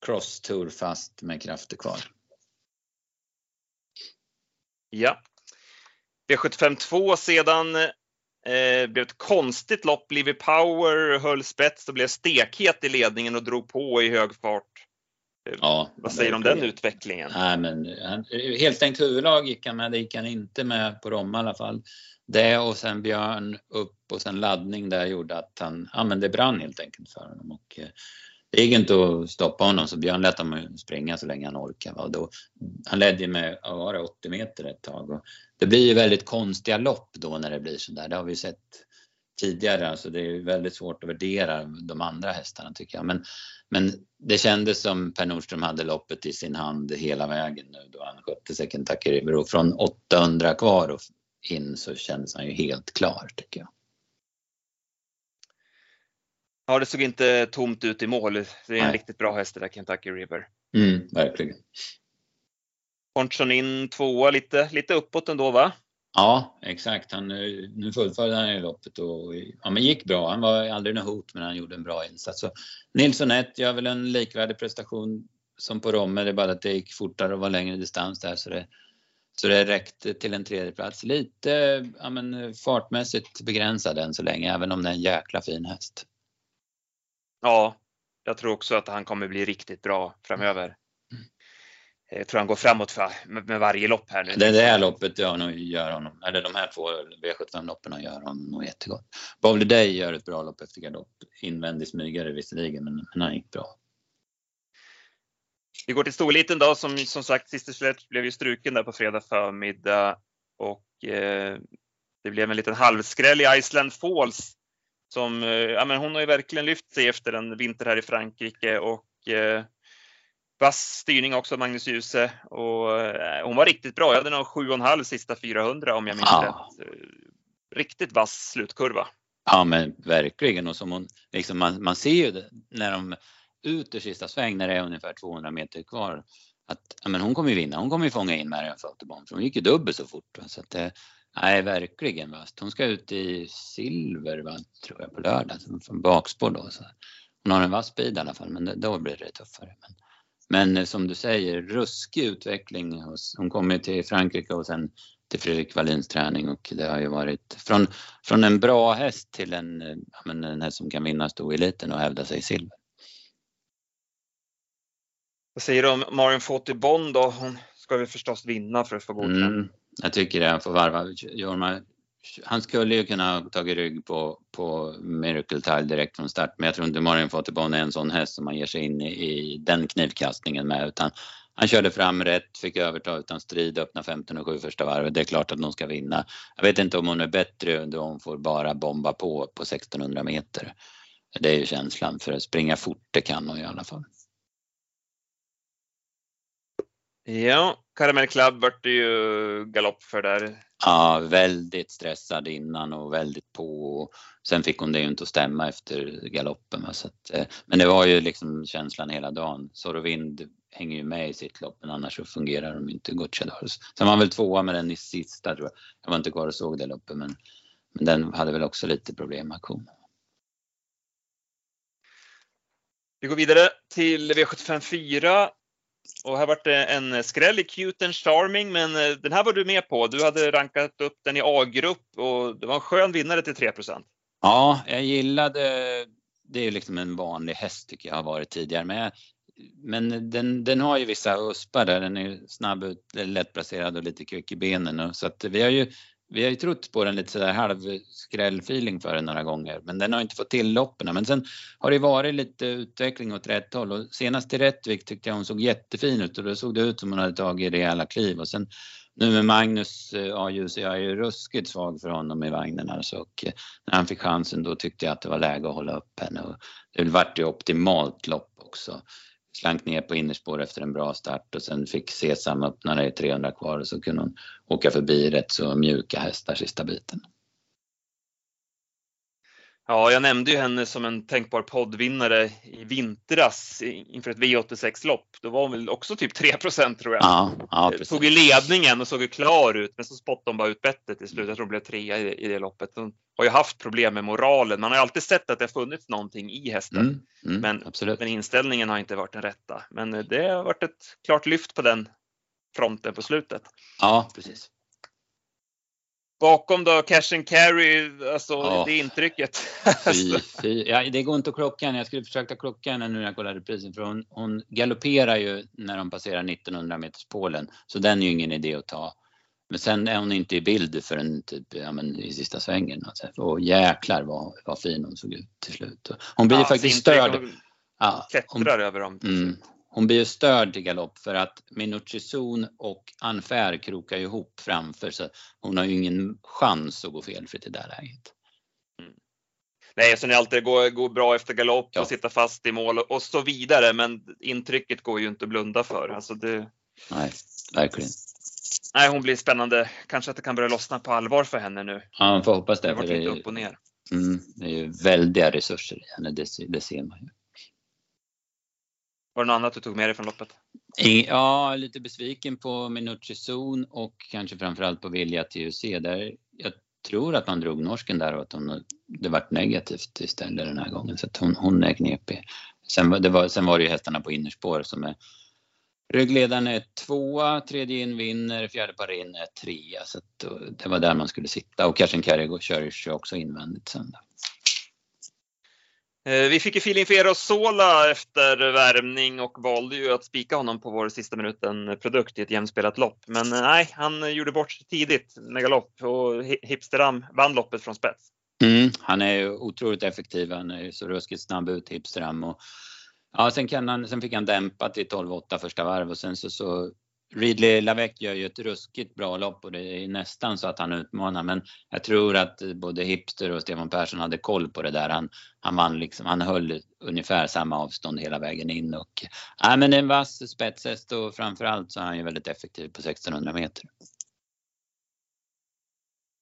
Cross Tour fast med krafter kvar. Ja. V75 2 sedan eh, blev ett konstigt lopp. Livy Power höll spets och blev stekhet i ledningen och drog på i hög fart. Ja, Vad säger du om den utvecklingen? Nej, men han, helt stängt huvudlag gick han med, det gick han inte med på Roma i alla fall. Det och sen Björn upp och sen laddning där gjorde att han, ja men det brann helt enkelt för honom. Och, eh, det gick inte att stoppa honom så Björn lät honom springa så länge han orkade. Och då, han ledde med var det 80 meter ett tag. Och det blir ju väldigt konstiga lopp då när det blir sådär. Det har vi sett tidigare. Alltså det är väldigt svårt att värdera de andra hästarna tycker jag. Men, men det kändes som Per Nordström hade loppet i sin hand hela vägen nu då han skötte sig Kentucky River. Och från 800 kvar och in så kändes han ju helt klar tycker jag. Ja, det såg inte tomt ut i mål. Det är en Nej. riktigt bra häst det där Kentucky River. Mm, verkligen. Ponchon in tvåa lite, lite uppåt ändå va? Ja, exakt. Han, eh, nu fullföljde han ju loppet och ja, men gick bra. Han var aldrig något hot men han gjorde en bra insats. Så Nilsson 1 gör väl en likvärdig prestation som på Romme. Det är bara att det gick fortare och var längre distans där så det, så det räckte till en tredjeplats. Lite ja, men, fartmässigt begränsad än så länge även om det är en jäkla fin häst. Ja, jag tror också att han kommer bli riktigt bra framöver. Jag tror han går framåt för, med, varje lopp här nu. Det, det här loppet gör, nog, gör honom, eller de här två V75-loppen gör honom nog jättegott. Bowler Day gör ett bra lopp efter galopp. Invändig smygare visserligen, men, men han gick bra. Vi går till storliten då, som som sagt Sister Sledge blev ju struken där på fredag förmiddag och eh, det blev en liten halvskräll i Iceland Falls som, eh, ja men hon har ju verkligen lyft sig efter en vinter här i Frankrike och eh, vass styrning också Magnus Djuse och eh, hon var riktigt bra. Jag hade nog 7,5 sista 400 om jag minns ja. rätt. Riktigt vass slutkurva. Ja men verkligen och som hon, liksom man, man ser ju det, när de ut ur sista sväng när det är ungefär 200 meter kvar att ja, men hon kommer ju vinna. Hon kommer ju fånga in Marion Foutebon för hon gick ju dubbelt så fort. Så att, nej, verkligen vasst. Hon ska ut i silver va, tror jag på lördag från bakspår då. Så hon har en vass bil i alla fall men då blir det tuffare. Men, men eh, som du säger, ruskig utveckling. Hon kommer till Frankrike och sen till Fredrik Wallins träning och det har ju varit från, från en bra häst till en, eh, ja, en häst som kan vinna stoeliten och hävda sig i silver. Vad säger du om Marion Fawty Bond då? Hon ska väl förstås vinna för att få godkänt. Mm, jag tycker det, han får varva. Jorma, han skulle ju kunna ha tagit rygg på, på Miracle Tile direkt från start men jag tror inte Marion Fawty är en sån häst som man ger sig in i, i den knivkastningen med utan han körde fram rätt, fick överta utan strid, öppna 15 och 7 första varvet. Det är klart att de ska vinna. Jag vet inte om hon är bättre då hon får bara bomba på på 1600 meter. Det är ju känslan, för att springa fort det kan hon i alla fall. Ja, Caramel Club vart det ju galopp för där. Ja, väldigt stressad innan och väldigt på. Sen fick hon det ju inte att stämma efter galoppen. Så att, eh, men det var ju liksom känslan hela dagen. Sorovind hänger ju med i sitt lopp men annars så fungerar de inte Gocciadors. Sen var han väl tvåa med den i sista tror jag. Jag var inte kvar och såg det loppet men, men den hade väl också lite problem med aktionen. Vi går vidare till V75 4 och här vart det en skräll i Cute and Charming, men eh, den här var du med på. Du hade rankat upp den i A-grupp och det var en skön vinnare till 3% Ja, jag gillade, det är ju liksom en vanlig häst tycker jag har varit tidigare, men, men den, den har ju vissa uspar där. Den är snabb, lättplacerad och lite kvick i benen. Så att vi har ju vi har ju trott på den lite sådär halvskrällfeeling för den några gånger, men den har inte fått till loppen. Men sen har det varit lite utveckling åt rätt håll och senast i Rättvik tyckte jag hon såg jättefin ut och då såg det ut som hon hade tagit rejäla kliv och sen nu med Magnus eh, A-ljus, jag är ju ruskigt svag för honom i vagnen alltså och eh, när han fick chansen då tyckte jag att det var läge att hålla upp henne och det vart ju optimalt lopp också slank ner på innerspår efter en bra start och sen fick Sesam öppna det i 300 kvar och så kunde hon åka förbi rätt så mjuka hästar sista biten. Ja, jag nämnde ju henne som en tänkbar poddvinnare i vintras inför ett V86-lopp. Då var hon väl också typ 3% tror jag. Ja, ja, precis. Tog i ledningen och såg ju klar ut, men så spottade hon bara ut bettet till slut. Jag tror hon blev trea i, i det loppet. Hon har ju haft problem med moralen. Man har ju alltid sett att det har funnits någonting i hästen. Mm, mm, men, men, inställningen har inte varit den rätta. Men det har varit ett klart lyft på den fronten på slutet. Ja, precis. Bakom då cash and carry, alltså ja. det intrycket. Fy, *laughs* fy. Ja, det går inte att klocka henne. Jag skulle försöka klocka henne nu när jag kollar reprisen för hon, hon galopperar ju när de passerar 1900 meters pålen. Så den är ju ingen idé att ta. Men sen är hon inte i bild förrän typ, ja, men i sista svängen. Alltså. Och jäklar vad, vad fin hon såg ut till slut. Hon blir ja, faktiskt störd. ja, klättrar över dem. Mm, hon blir ju störd till galopp för att Minucci och Anfer krokar ihop framför så hon har ju ingen chans att gå felfritt i det läget. Mm. Nej, sen är alltid gå, gå bra efter galopp ja. och sitta fast i mål och, och så vidare. Men intrycket går ju inte att blunda för. Alltså det... Nej, verkligen. Nej, hon blir spännande. Kanske att det kan börja lossna på allvar för henne nu. Ja, man får hoppas det. Det har varit lite upp och ner. Mm, det är ju väldiga resurser i henne, det, det ser man ju. Var det något annat du tog med dig från loppet? Ja, lite besviken på Minucci Zon och kanske framförallt på Vilja TUC. Där jag tror att man drog norsken där och att hon, det vart negativt istället den här gången. Så att hon, hon är knepig. Sen, det var, sen var det ju hästarna på innerspår som är Ryggledaren är tvåa, tredje in vinner, fjärde par in är trea. Så det var där man skulle sitta. Och Cashen Carrigo kör ju också invändigt sen. Eh, vi fick ju feeling för Eros Sola efter värmning och valde ju att spika honom på vår sista minuten produkt i ett jämspelat lopp. Men eh, nej, han gjorde bort sig tidigt med galopp och Hipsteram vann loppet från spets. Mm, han är ju otroligt effektiv. Han är ju så ruskigt snabb ut, Hipsteram. Och, ja, sen, kan han, sen fick han dämpa till 12-8 första varv och sen så, så Ridley Lavec gör ju ett ruskigt bra lopp och det är nästan så att han utmanar men jag tror att både Hipster och Stefan Persson hade koll på det där. Han, han vann liksom, han höll ungefär samma avstånd hela vägen in och nej men en vass spetshäst och framförallt så är han ju väldigt effektiv på 1600 meter.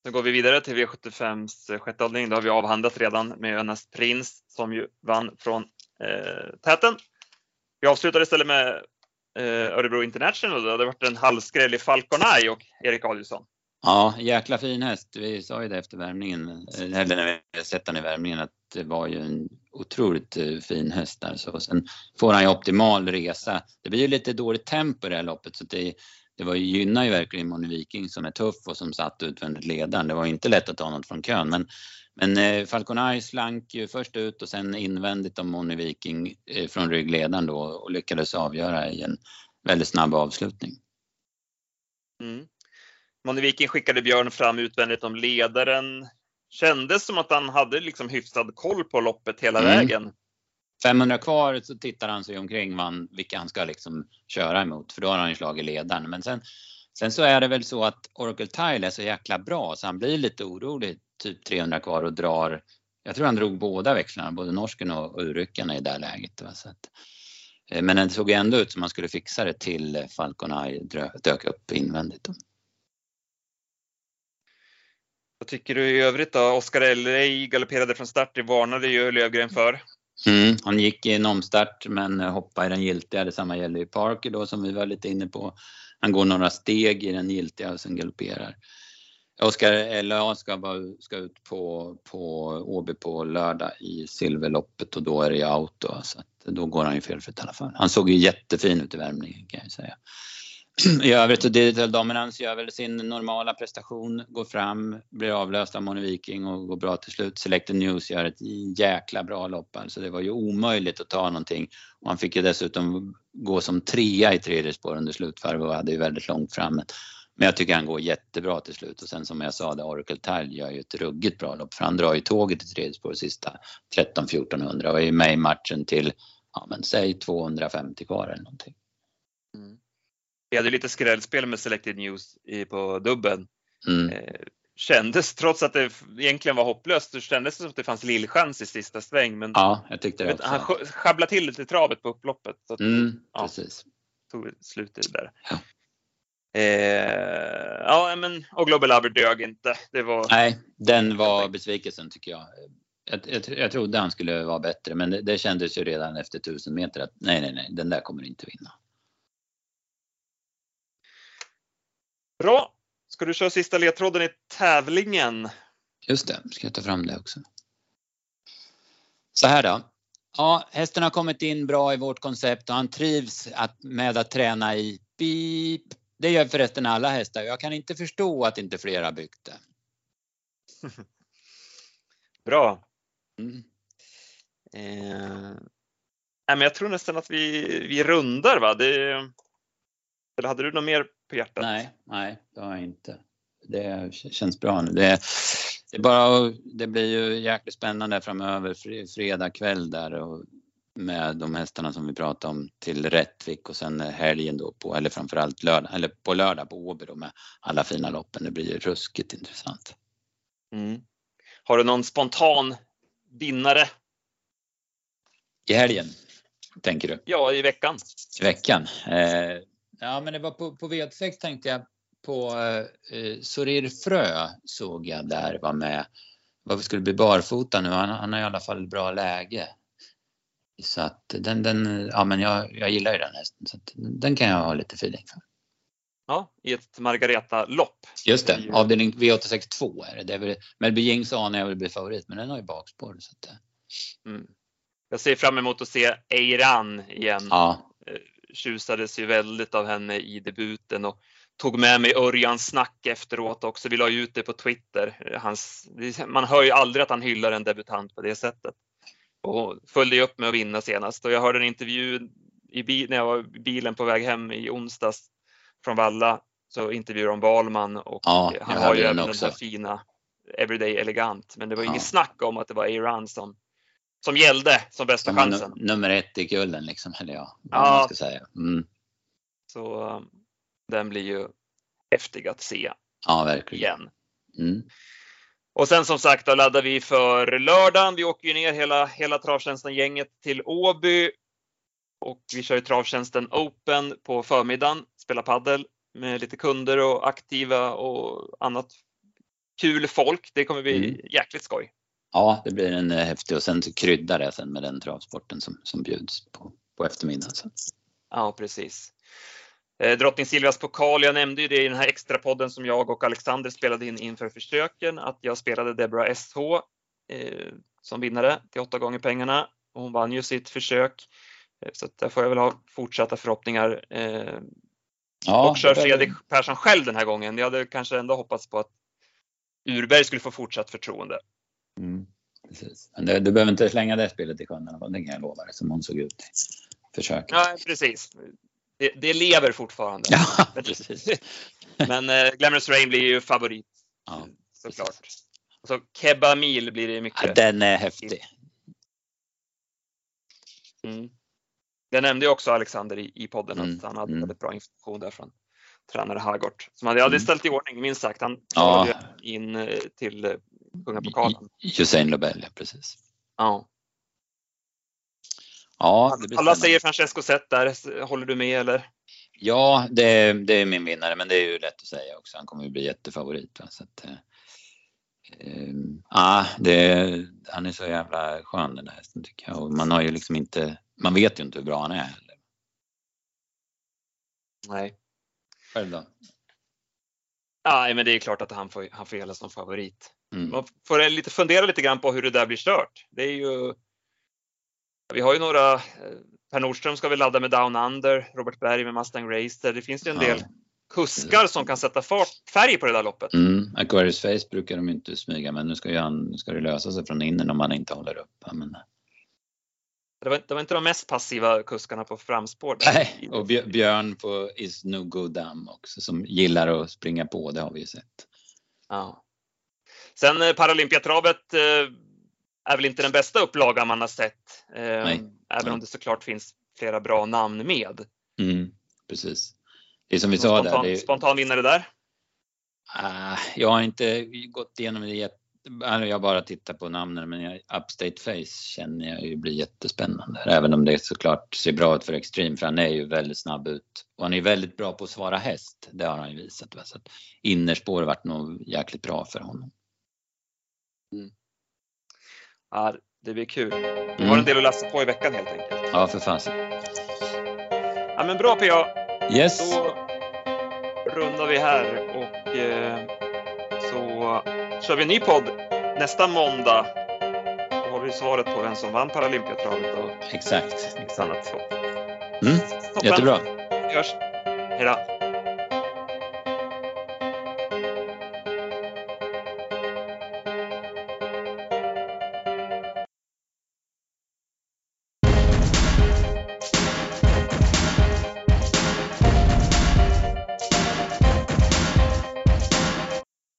Nu går vi vidare till V75s sjätte avdelning. Det har vi avhandlat redan med Önas Prins som ju vann från eh, täten. Vi avslutar istället med Eh, Örebro International. Det hade varit en halvskräll i Falcon Eye och Erik Adielsson. Ja, jäkla fin häst. Vi sa ju det efter värmningen, eh, eller när vi sett den i värmningen, att det var ju en otroligt eh, fin häst där. Så sen får han ju optimal resa. Det blir ju lite dåligt tempo i det här loppet så det, det var ju, gynnar ju verkligen Moni Viking som är tuff och som satt utvändigt ledaren. Det var inte lätt att ta något från kön men men eh, Falconay slank ju först ut och sen invändigt om Moni Viking eh, från ryggledaren då och lyckades avgöra i en väldigt snabb avslutning. Mm. Moni Viking skickade Björn fram utvändigt om ledaren. Kändes som att han hade liksom hyfsad koll på loppet hela mm. vägen. 500 kvar så tittar han sig omkring man, vilka han ska liksom köra emot för då har han ju slagit ledaren. Men sen, sen så är det väl så att Oracle Tile är så jäkla bra så han blir lite orolig typ 300 kvar och drar. Jag tror han drog båda växlarna, både norsken och urryckarna i det läget. Va? Så att, eh, men det såg ändå ut som man skulle fixa det till Falcon Eye dök upp invändigt. Då. Vad tycker du i övrigt då? Oskar Elrey galopperade från start, det varnade ju Lövgren för. Mm, han gick i en omstart men hoppade i den giltiga. Detsamma gäller ju Parker då som vi var lite inne på. Han går några steg i den giltiga och sen galopperar. Oskar LA ska, ska ut på, på Åby på lördag i silverloppet och då är det ju auto så att då går han ju felfritt i alla fall. Han såg ju jättefin ut i värmningen kan jag säga. I övrigt så Digital Dominance gör väl sin normala prestation, går fram, blir avlöst av Moni Viking och går bra till slut. Selected News gör ett jäkla bra lopp alltså. Det var ju omöjligt att ta någonting. Och han fick ju dessutom gå som trea i tredje spår under slutvarv och hade ju väldigt långt fram. Men jag tycker han går jättebra till slut och sen som jag sa, det Oracle Tile gör ju ett ruggigt bra lopp för han drar ju tåget i tredje spår sista 13-1400 och är ju med i matchen till, ja men säg 250 kvar eller någonting. Mm. Vi hade lite skrällspel med Selected News på dubben. Mm. Eh, kändes, trots att det egentligen var hopplöst, så kändes det som att det fanns lillchans i sista sväng. Men ja, jag tyckte det också. Han sjabblade till lite travet på upploppet. Så att, mm, ja, precis. Tog slut i där. Ja. Eh, ja, men, och Global Lover dög inte. Det var... Nej, den var besvikelsen tycker jag. Jag, jag, jag trodde han skulle vara bättre, men det, det kändes ju redan efter tusen meter att nej, nej, nej, den där kommer inte vinna. Bra. Ska du köra sista ledtråden i tävlingen? Just det, ska jag ta fram det också. Så här då. Ja, hästen har kommit in bra i vårt koncept och han trivs att, med att träna i beep, det gör förresten alla hästar. Jag kan inte förstå att inte fler har byggt det. *laughs* Bra. Mm. Eh, men jag tror nästan att vi, vi rundar va? Det, eller hade du något mer på hjärtat? Nej, nej det har jag inte. Det känns bra nu. Det, det, bara, det blir ju jäkligt spännande framöver, fredag kväll där och med de hästarna som vi pratade om till Rättvik och sen helgen då på, eller framförallt lördag, eller på lördag på Åby då med alla fina loppen. Det blir ju ruskigt intressant. Mm. Har du någon spontan vinnare? I helgen, tänker du? Ja, i veckan. I veckan? Eh, ja, men det var på, på V86 tänkte jag på eh, Sorir Frö såg jag där var med. Varför skulle bli barfota nu? Han, han har i alla fall bra läge. Så att den, den ja men jag, jag gillar ju den hästen så den kan jag ha lite feeling för. Ja, i ett Margareta-lopp. Just det, avdelning V86 2 är det. det är väl, Melby Jings anar jag vill bli favorit men den har ju bakspår. Så att, eh. mm. Jag ser fram emot att se Eiran igen. Ja. Tjusades ju väldigt av henne i debuten och tog med mig Örjans snack efteråt också. Vi la ut det på Twitter. Hans, man hör ju aldrig att han hyllar en debutant på det sättet. Och följde upp med att vinna senast och jag hörde en intervju i när jag var i bilen på väg hem i onsdags från Valla så intervjuade de Wahlman och ja, han har ju även den där fina Everyday Elegant. Men det var ja. inget snack om att det var Iran som, som gällde som bästa som chansen. Nummer ett i kullen liksom, eller ja, ja. man ska säga. Mm. Så um, den blir ju häftig att se. Ja, verkligen. Igen. Mm. Och sen som sagt, då laddar vi för lördagen. Vi åker ju ner hela, hela travtjänsten-gänget till Åby. Och vi kör ju travtjänsten Open på förmiddagen, spelar paddel med lite kunder och aktiva och annat kul folk. Det kommer bli mm. jäkligt skoj. Ja, det blir en eh, häftig och sen kryddar det sen med den travsporten som, som bjuds på, på eftermiddagen. Så. Ja, precis. Eh, Drottning Silvias pokal, jag nämnde ju det i den här extra podden som jag och Alexander spelade in inför försöken, att jag spelade Deborah SH eh, som vinnare till åtta gånger pengarna. hon vann ju sitt försök. Eh, så där får jag väl ha fortsatta förhoppningar. Eh, ja, och kör Fredrik Persson själv den här gången. Jag hade kanske ändå hoppats på att Urberg skulle få fortsatt förtroende. Mm, precis. Men du, du behöver inte slänga det spelet i sjön, det kan jag lova dig, som hon såg ut i försöket. Ja, precis det, det lever fortfarande. Ja, *laughs* precis. Men eh, Glamorous Rain blir ju favorit. Ja, såklart. Och så Kebamil blir det mycket. Ja, den är häftig. Mm. Det nämnde ju också Alexander i, i podden mm. att han hade mm. väldigt bra information där från tränare Hagort. Som hade, hade mm. ställt i ordning, minst sagt. Han ja. in eh, till eh, kungapokalen. Usain Lobel, ja precis. Ja. Ja, Alla säger Francesco Zet där, håller du med eller? Ja, det, det, är min vinnare, men det är ju lätt att säga också. Han kommer ju bli jättefavorit. Va? Så att, eh, ah, det, han är så jävla skön den där hästen tycker jag. Och man har ju liksom inte, man vet ju inte hur bra han är heller. Nej. Själv då? Nej, men det är klart att han får, han får gälla som favorit. Mm. Man får lite fundera lite grann på hur det där blir kört. Det är ju vi har ju några, eh, Per Nordström ska vi ladda med Down Under, Robert Berg med Mustang Racer. Det finns ju en del kuskar som kan sätta fart, färg på det där loppet. Mm. Aquarius Face brukar de inte smyga men nu ska, ju han, nu ska det lösa sig från innen om man inte håller upp. Men... Det, var, det var inte de mest passiva kuskarna på framspår. Nej, och Björn på Is No Good Dam också som gillar att springa på, det har vi ju sett. Ja. Sen eh, Paralympiatravet eh, är väl inte den bästa upplagan man har sett. Eh, Nej. Även om det såklart finns flera bra namn med. Mm, precis. Det är som vi sa spontan, där. Det... Spontan vinnare där? Uh, jag har inte gått igenom det jätte... Jag bara tittat på namnen men jag, Upstate Face känner jag ju blir jättespännande. Även om det såklart ser bra ut för Extreme för han är ju väldigt snabb ut. Och han är väldigt bra på att svara häst. Det har han ju visat. Så att innerspår har varit nog jäkligt bra för honom. Mm. Ja, det blir kul. Vi har mm. en del att läsa på i veckan helt enkelt. Ja, för fasen. Ja, men bra PA. Yes. Då rundar vi här och eh, så kör vi en ny podd nästa måndag. Då har vi svaret på vem som vann Paralympiatravet och exakt. annat. Mm, jättebra. Vi hörs. Hej då.